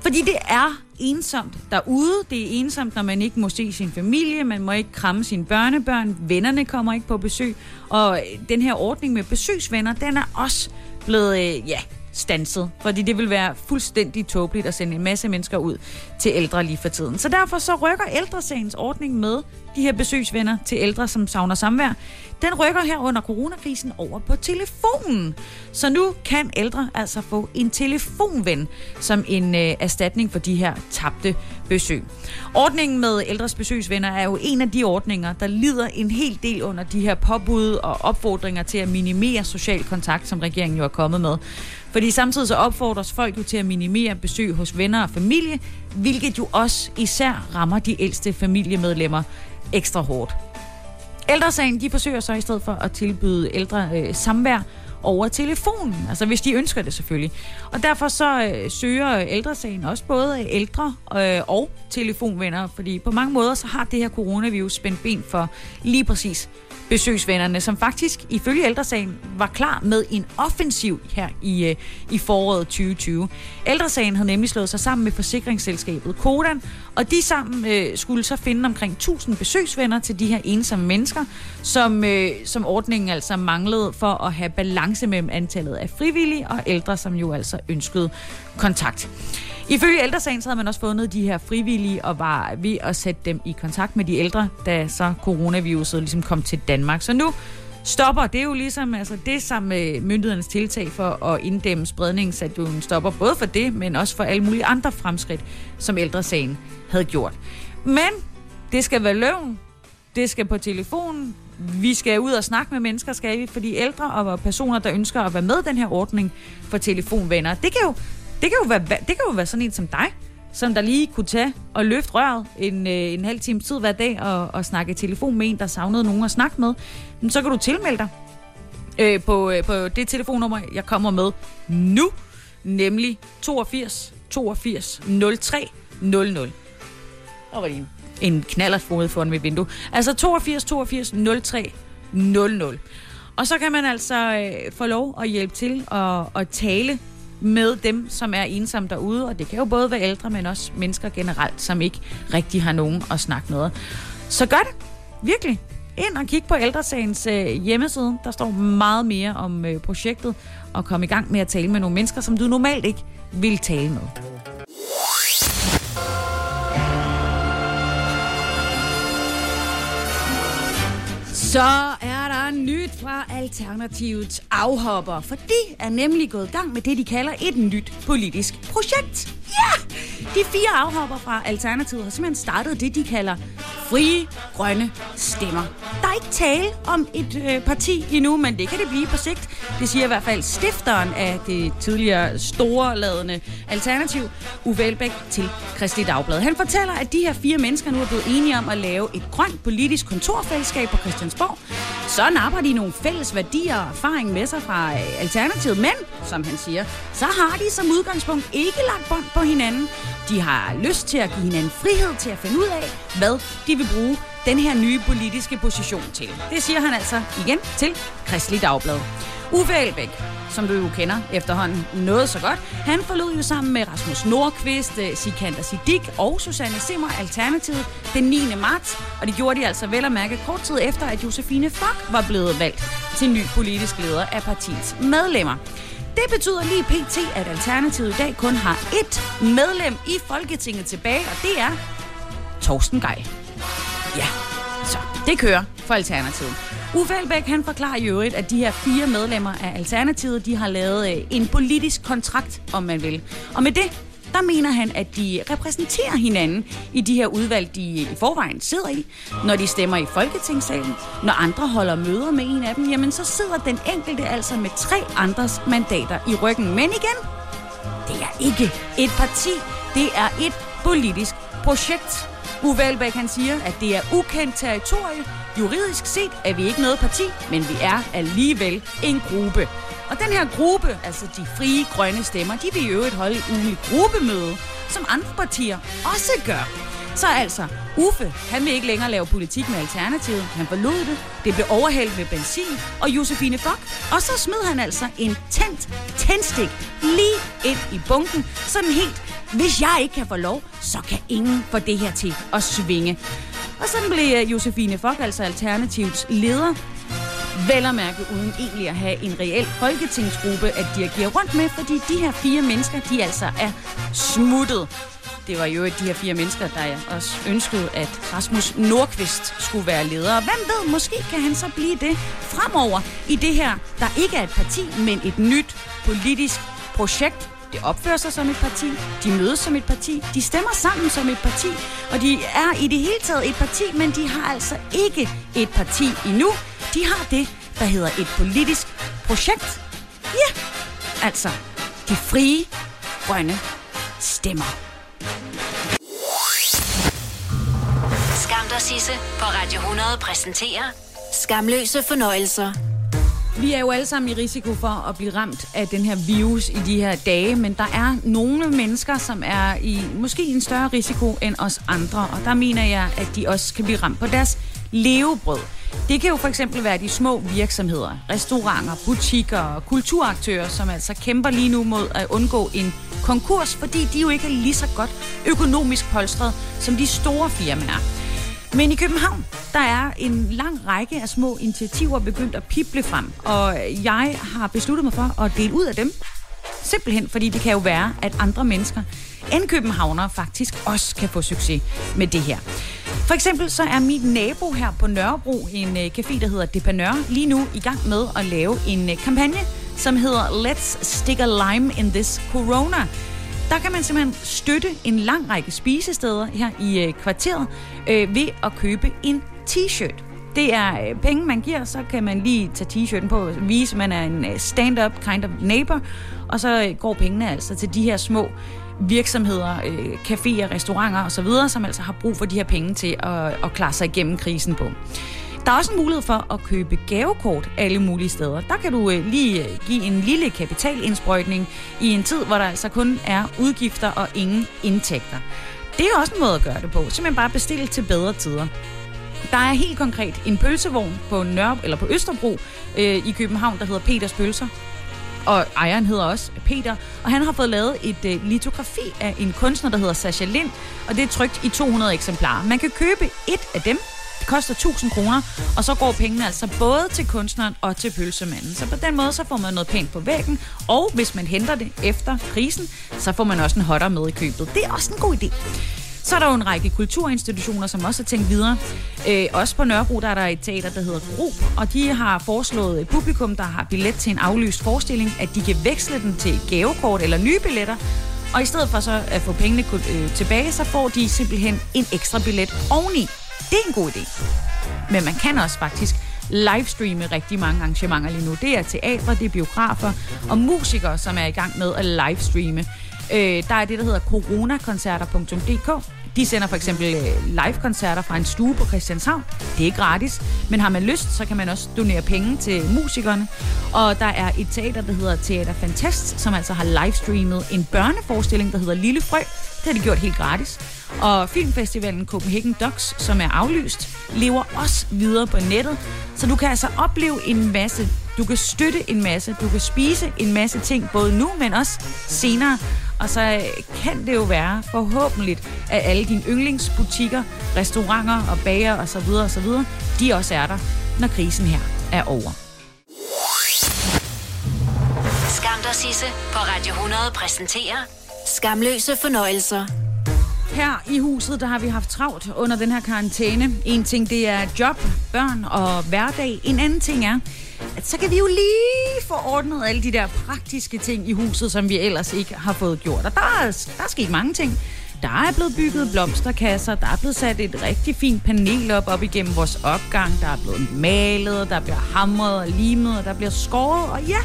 [SPEAKER 1] Fordi det er ensomt derude. Det er ensomt, når man ikke må se sin familie, man må ikke kramme sine børnebørn, vennerne kommer ikke på besøg. Og den her ordning med besøgsvenner, den er også blevet, øh, ja, stanset, fordi det vil være fuldstændig tåbeligt at sende en masse mennesker ud til ældre lige for tiden. Så derfor så rykker ældresagens ordning med de her besøgsvenner til ældre, som savner samvær. Den rykker her under coronakrisen over på telefonen. Så nu kan ældre altså få en telefonven som en øh, erstatning for de her tabte besøg. Ordningen med ældres besøgsvenner er jo en af de ordninger, der lider en hel del under de her påbud og opfordringer til at minimere social kontakt, som regeringen jo er kommet med. Fordi samtidig så opfordres folk jo til at minimere besøg hos venner og familie, hvilket jo også især rammer de ældste familiemedlemmer ekstra hårdt. Ældresagen de forsøger så i stedet for at tilbyde ældre øh, samvær over telefonen, altså hvis de ønsker det selvfølgelig. Og derfor så øh, søger ældresagen også både ældre øh, og telefonvenner, fordi på mange måder så har det her coronavirus spændt ben for lige præcis besøgsvennerne, som faktisk ifølge ældresagen var klar med en offensiv her i, øh, i foråret 2020. Ældresagen havde nemlig slået sig sammen med forsikringsselskabet Kodan, og de sammen øh, skulle så finde omkring 1000 besøgsvenner til de her ensomme mennesker, som, øh, som ordningen altså manglede for at have balance mellem antallet af frivillige og ældre, som jo altså ønskede kontakt. Ifølge ældresagen så havde man også fundet de her frivillige og var ved at sætte dem i kontakt med de ældre, da så coronaviruset ligesom kom til Danmark. Så nu stopper, det er jo ligesom altså det sammen med øh, myndighedernes tiltag for at inddæmme spredningen, så du stopper både for det, men også for alle mulige andre fremskridt, som ældresagen havde gjort. Men det skal være løven, det skal på telefonen, vi skal ud og snakke med mennesker, skal vi, fordi ældre og personer, der ønsker at være med i den her ordning for telefonvenner, det kan jo det kan jo være, det kan jo være sådan en som dig, som der lige kunne tage og løfte røret en, øh, en halv time tid hver dag og, og snakke i telefon med en, der savnede nogen at snakke med. Men så kan du tilmelde dig øh, på, øh, på det telefonnummer, jeg kommer med nu, nemlig 82 82 03 00. Og var det en, knallerfod foran mit vindue. Altså 82 82 03 00. Og så kan man altså øh, få lov at hjælpe til at, at tale med dem, som er ensomme derude, og det kan jo både være ældre, men også mennesker generelt, som ikke rigtig har nogen at snakke med. Så gør det. Virkelig. Ind og kig på Ældresagens øh, hjemmeside. Der står meget mere om øh, projektet, og kom i gang med at tale med nogle mennesker, som du normalt ikke vil tale med. Så er nyt fra Alternativets afhopper, for de er nemlig gået i gang med det, de kalder et nyt politisk projekt. Ja! De fire afhopper fra Alternativet har simpelthen startet det, de kalder frie grønne stemmer. Der er ikke tale om et øh, parti endnu, men det kan det blive på sigt. Det siger i hvert fald stifteren af det tidligere storeladende alternativ, Uffe Elbæk, til Kristi Dagblad. Han fortæller, at de her fire mennesker nu er blevet enige om at lave et grønt politisk kontorfællesskab på Christiansborg. Så napper de nogle fælles værdier og erfaring med sig fra øh, Alternativet, men, som han siger, så har de som udgangspunkt ikke lagt bånd på hinanden. De har lyst til at give hinanden frihed til at finde ud af, hvad de vil bruge den her nye politiske position til. Det siger han altså igen til Kristelig Dagblad. Uffe Elbæk, som du jo kender efterhånden noget så godt, han forlod jo sammen med Rasmus Nordqvist, øh, Sikander Sidik og Susanne Simmer Alternativet den 9. marts, og det gjorde de altså vel at mærke kort tid efter, at Josefine Fock var blevet valgt til ny politisk leder af partiets medlemmer. Det betyder lige pt, at Alternativet i dag kun har ét medlem i Folketinget tilbage, og det er Torsten Geil. Ja, så det kører for Alternativet. Uffe Elbæk, han forklarer i øvrigt, at de her fire medlemmer af Alternativet, de har lavet øh, en politisk kontrakt, om man vil. Og med det, der mener han, at de repræsenterer hinanden i de her udvalg, de i forvejen sidder i. Når de stemmer i Folketingssalen, når andre holder møder med en af dem, jamen så sidder den enkelte altså med tre andres mandater i ryggen. Men igen, det er ikke et parti, det er et politisk projekt. Uwe Elbæk, han siger, at det er ukendt territorie. Juridisk set er vi ikke noget parti, men vi er alligevel en gruppe. Og den her gruppe, altså de frie grønne stemmer, de vil i øvrigt holde et ugenligt gruppemøde, som andre partier også gør. Så altså, Uffe, han vil ikke længere lave politik med Alternativet. Han forlod det. Det blev overhældt med benzin og Josefine Fock. Og så smed han altså en tændt tændstik lige ind i bunken, sådan helt Hvis jeg ikke kan få lov, så kan ingen få det her til at svinge. Og sådan blev øh, Josefine Fock, altså Alternativets leder, vel at mærke uden egentlig at have en reel folketingsgruppe at dirigere rundt med, fordi de her fire mennesker, de altså er smuttet. Det var jo de her fire mennesker, der også ønskede, at Rasmus Nordqvist skulle være leder. Og hvem ved, måske kan han så blive det fremover i det her, der ikke er et parti, men et nyt politisk projekt. Det opfører sig som et parti, de mødes som et parti, de stemmer sammen som et parti, og de er i det hele taget et parti, men de har altså ikke et parti endnu. De har det, der hedder et politisk projekt. Ja, altså de frie, grønne stemmer.
[SPEAKER 9] Skam dig, Sisse på Radio 100 præsenterer Skamløse fornøjelser.
[SPEAKER 1] Vi er jo alle sammen i risiko for at blive ramt af den her virus i de her dage, men der er nogle mennesker, som er i måske en større risiko end os andre, og der mener jeg, at de også kan blive ramt på deres levebrød. Det kan jo for eksempel være de små virksomheder, restauranter, butikker og kulturaktører, som altså kæmper lige nu mod at undgå en konkurs, fordi de jo ikke er lige så godt økonomisk polstret som de store firmaer. Men i København, der er en lang række af små initiativer begyndt at pible frem, og jeg har besluttet mig for at dele ud af dem. Simpelthen fordi det kan jo være, at andre mennesker end københavnere faktisk også kan få succes med det her. For eksempel så er mit nabo her på Nørrebro, en øh, café, der hedder Depanør, lige nu i gang med at lave en øh, kampagne, som hedder Let's Stick a Lime in This Corona. Der kan man simpelthen støtte en lang række spisesteder her i øh, kvarteret øh, ved at købe en t-shirt. Det er øh, penge, man giver, så kan man lige tage t-shirten på og vise, at man er en øh, stand-up kind of neighbor, og så øh, går pengene altså til de her små virksomheder, øh, caféer, restauranter osv., som altså har brug for de her penge til at, at klare sig igennem krisen på. Der er også en mulighed for at købe gavekort alle mulige steder. Der kan du øh, lige give en lille kapitalindsprøjtning i en tid, hvor der altså kun er udgifter og ingen indtægter. Det er også en måde at gøre det på. Simpelthen bare bestille til bedre tider. Der er helt konkret en pølsevogn på Nørre, eller på Østerbro øh, i København, der hedder Peters Pølser. Og ejeren hedder også Peter, og han har fået lavet et øh, litografi af en kunstner, der hedder Sasha Lind, og det er trygt i 200 eksemplarer. Man kan købe et af dem, det koster 1000 kroner, og så går pengene altså både til kunstneren og til pølsemanden. Så på den måde, så får man noget pænt på væggen, og hvis man henter det efter krisen, så får man også en hotter med i købet. Det er også en god idé. Så er der jo en række kulturinstitutioner, som også har tænkt videre. Øh, også på Nørrebro, der er der et teater, der hedder Gro, og de har foreslået et publikum, der har billet til en aflyst forestilling, at de kan veksle den til gavekort eller nye billetter, og i stedet for så at få pengene øh, tilbage, så får de simpelthen en ekstra billet oveni. Det er en god idé. Men man kan også faktisk livestreame rigtig mange arrangementer lige nu. Det er teatre, det er biografer og musikere, som er i gang med at livestreame. Øh, der er det, der hedder coronakoncerter.dk. De sender for eksempel øh, live-koncerter fra en stue på Christianshavn. Det er gratis, men har man lyst, så kan man også donere penge til musikerne. Og der er et teater, der hedder Teater Fantast, som altså har livestreamet en børneforestilling, der hedder Lille Frø. Det har de gjort helt gratis. Og filmfestivalen Copenhagen Docs, som er aflyst, lever også videre på nettet. Så du kan altså opleve en masse. Du kan støtte en masse. Du kan spise en masse ting, både nu, men også senere. Og så kan det jo være forhåbentlig, at alle dine yndlingsbutikker, restauranter og bager osv. osv., de også er der, når krisen her er over.
[SPEAKER 9] Skam dig, Sisse på Radio 100 præsenterer Skamløse fornøjelser.
[SPEAKER 1] Her i huset, der har vi haft travlt under den her karantæne. En ting, det er job, børn og hverdag. En anden ting er, at så kan vi jo lige få ordnet alle de der praktiske ting i huset, som vi ellers ikke har fået gjort. Og der er, der er sket mange ting. Der er blevet bygget blomsterkasser, der er blevet sat et rigtig fint panel op op igennem vores opgang, der er blevet malet, der bliver hamret og limet, og der bliver skåret, og ja,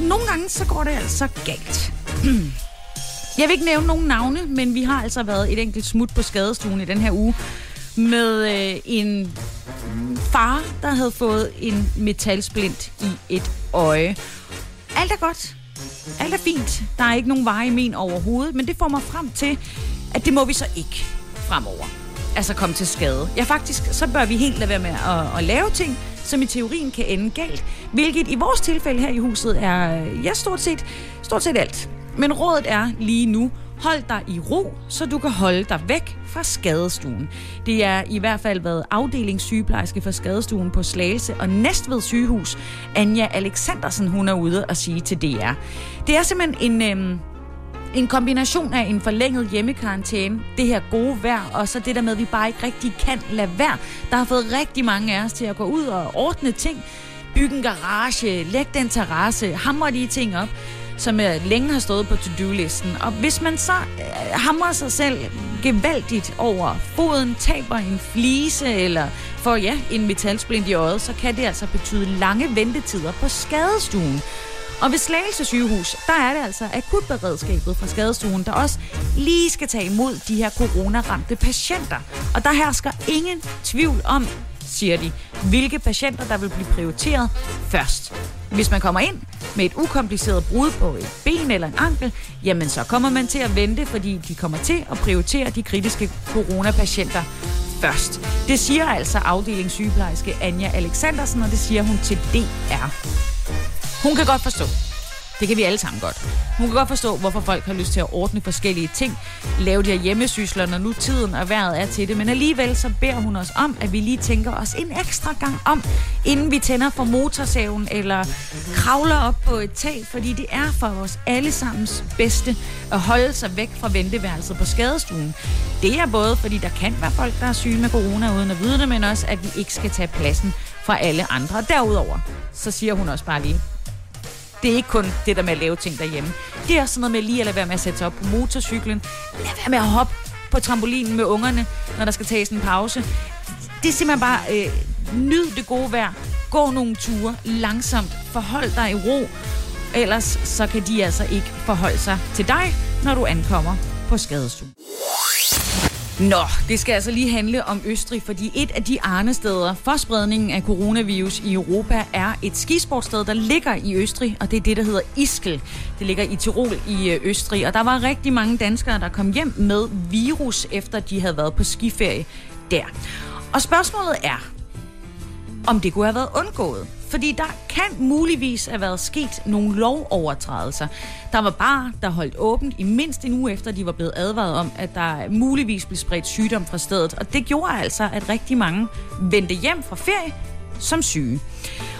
[SPEAKER 1] nogle gange så går det altså galt. Jeg vil ikke nævne nogen navne, men vi har altså været et enkelt smut på skadestuen i den her uge med øh, en far, der havde fået en metalsplint i et øje. Alt er godt. Alt er fint. Der er ikke nogen veje i men overhovedet, men det får mig frem til, at det må vi så ikke fremover. Altså komme til skade. Ja, faktisk, så bør vi helt lade være med at, at lave ting, som i teorien kan ende galt. Hvilket i vores tilfælde her i huset er, øh, ja, stort set, stort set alt. Men rådet er lige nu, Hold dig i ro, så du kan holde dig væk fra skadestuen. Det er i hvert fald været afdelingssygeplejerske for skadestuen på Slagelse og Næstved sygehus, Anja Alexandersen, hun er ude og sige til DR. Det er simpelthen en... Øh, en kombination af en forlænget hjemmekarantæne, det her gode vejr, og så det der med, at vi bare ikke rigtig kan lade være. Der har fået rigtig mange af os til at gå ud og ordne ting, bygge en garage, lægge den terrasse, hamre de ting op, som øh, længe har stået på to-do-listen. Og hvis man så øh, hamrer sig selv gevaldigt over foden, taber en flise eller får ja, en metalsplint i øjet, så kan det altså betyde lange ventetider på skadestuen. Og ved Slagelse sygehus, der er det altså akutberedskabet fra skadestuen, der også lige skal tage imod de her coronaramte patienter. Og der hersker ingen tvivl om, siger de, hvilke patienter, der vil blive prioriteret først. Hvis man kommer ind med et ukompliceret brud på et ben eller en ankel, jamen så kommer man til at vente, fordi de kommer til at prioritere de kritiske coronapatienter først. Det siger altså afdelingssygeplejerske Anja Alexandersen, og det siger hun til DR. Hun kan godt forstå. Det kan vi alle sammen godt. Hun kan godt forstå, hvorfor folk har lyst til at ordne forskellige ting, lave de her hjemmesysler, når nu tiden og vejret er til det. Men alligevel så beder hun os om, at vi lige tænker os en ekstra gang om, inden vi tænder for motorsaven eller kravler op på et tag, fordi det er for vores allesammens bedste at holde sig væk fra venteværelset på skadestuen. Det er både, fordi der kan være folk, der er syge med corona uden at vide det, men også, at vi ikke skal tage pladsen fra alle andre. Derudover, så siger hun også bare lige, det er ikke kun det der med at lave ting derhjemme. Det er også sådan noget med lige at lade være med at sætte sig op på motorcyklen. Lad være med at hoppe på trampolinen med ungerne, når der skal tages en pause. Det er simpelthen bare, øh, nyd det gode vejr. Gå nogle ture langsomt. Forhold dig i ro. Ellers så kan de altså ikke forholde sig til dig, når du ankommer på skadestuen. Nå, det skal altså lige handle om Østrig, fordi et af de arnesteder for spredningen af coronavirus i Europa er et skisportsted, der ligger i Østrig, og det er det, der hedder Iskel. Det ligger i Tirol i øh, Østrig, og der var rigtig mange danskere, der kom hjem med virus, efter de havde været på skiferie der. Og spørgsmålet er, om det kunne have været undgået. Fordi der kan muligvis have været sket nogle lovovertrædelser. Der var bare, der holdt åbent i mindst en uge efter, de var blevet advaret om, at der muligvis blev spredt sygdom fra stedet. Og det gjorde altså, at rigtig mange vendte hjem fra ferie som syge.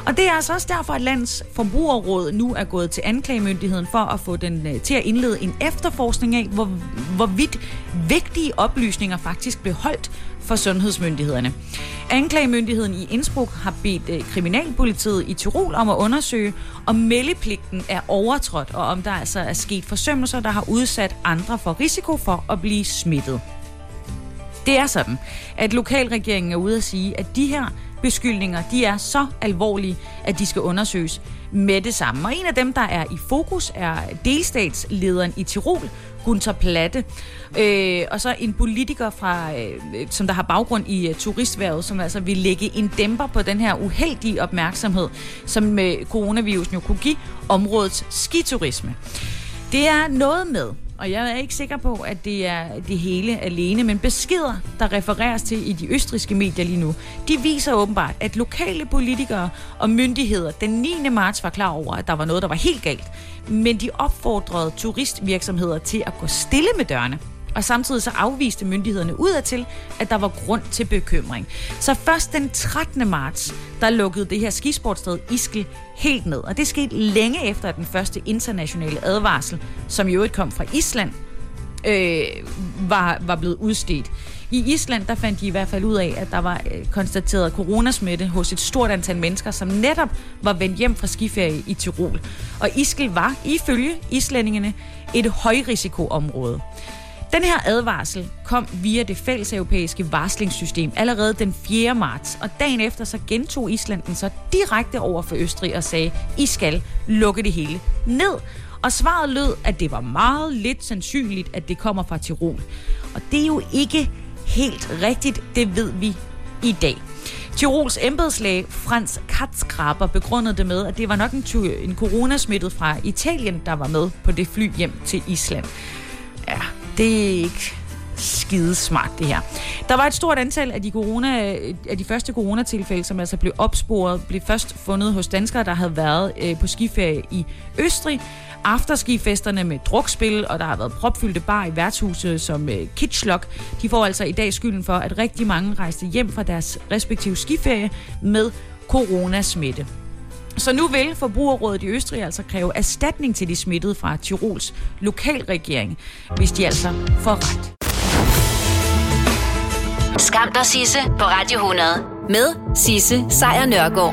[SPEAKER 1] Og det er altså også derfor, at landets forbrugerråd nu er gået til anklagemyndigheden for at få den øh, til at indlede en efterforskning af, hvor, hvorvidt vigtige oplysninger faktisk blev holdt for sundhedsmyndighederne. Anklagemyndigheden i Innsbruck har bedt øh, kriminalpolitiet i Tirol om at undersøge, om meldepligten er overtrådt, og om der altså er sket forsømmelser, der har udsat andre for risiko for at blive smittet. Det er sådan, at lokalregeringen er ude at sige, at de her beskyldninger, de er så alvorlige, at de skal undersøges med det samme. Og en af dem, der er i fokus, er delstatslederen i Tirol, Gunther Platte. Øh, og så en politiker, fra, øh, som der har baggrund i øh, turistværet, som altså vil lægge en dæmper på den her uheldige opmærksomhed, som øh, coronavirusen jo kunne give områdets skiturisme. Det er noget med, og jeg er ikke sikker på, at det er det hele alene, men beskeder, der refereres til i de østriske medier lige nu, de viser åbenbart, at lokale politikere og myndigheder den 9. marts var klar over, at der var noget, der var helt galt. Men de opfordrede turistvirksomheder til at gå stille med dørene og samtidig så afviste myndighederne udadtil, at der var grund til bekymring. Så først den 13. marts, der lukkede det her skisportsted Iskel helt ned, og det skete længe efter at den første internationale advarsel, som i øvrigt kom fra Island, øh, var, var blevet udstedt. I Island der fandt de i hvert fald ud af, at der var øh, konstateret coronasmitte hos et stort antal mennesker, som netop var vendt hjem fra skiferie i Tirol. Og Iskel var ifølge islændingene et højrisikoområde. Den her advarsel kom via det fælles europæiske varslingssystem allerede den 4. marts, og dagen efter så gentog Island den så direkte over for Østrig og sagde, I skal lukke det hele ned. Og svaret lød, at det var meget lidt sandsynligt, at det kommer fra Tirol. Og det er jo ikke helt rigtigt, det ved vi i dag. Tirols embedslæge Frans Katzgraber begrundede det med, at det var nok en, en coronasmittet fra Italien, der var med på det fly hjem til Island. Ja, det er ikke skidesmart, det her. Der var et stort antal af de, corona, af de første coronatilfælde, som altså blev opsporet, blev først fundet hos danskere, der havde været øh, på skiferie i Østrig. Afterskifesterne med drukspil, og der har været propfyldte bar i værtshuset som øh, Kitschlok, de får altså i dag skylden for, at rigtig mange rejste hjem fra deres respektive skiferie med coronasmitte. Så nu vil Forbrugerrådet i Østrig altså kræve erstatning til de smittede fra Tirols lokalregering, hvis de altså får ret.
[SPEAKER 9] Skam dig, Sisse, på Radio 100. Med Sisse Sejr Nørgaard.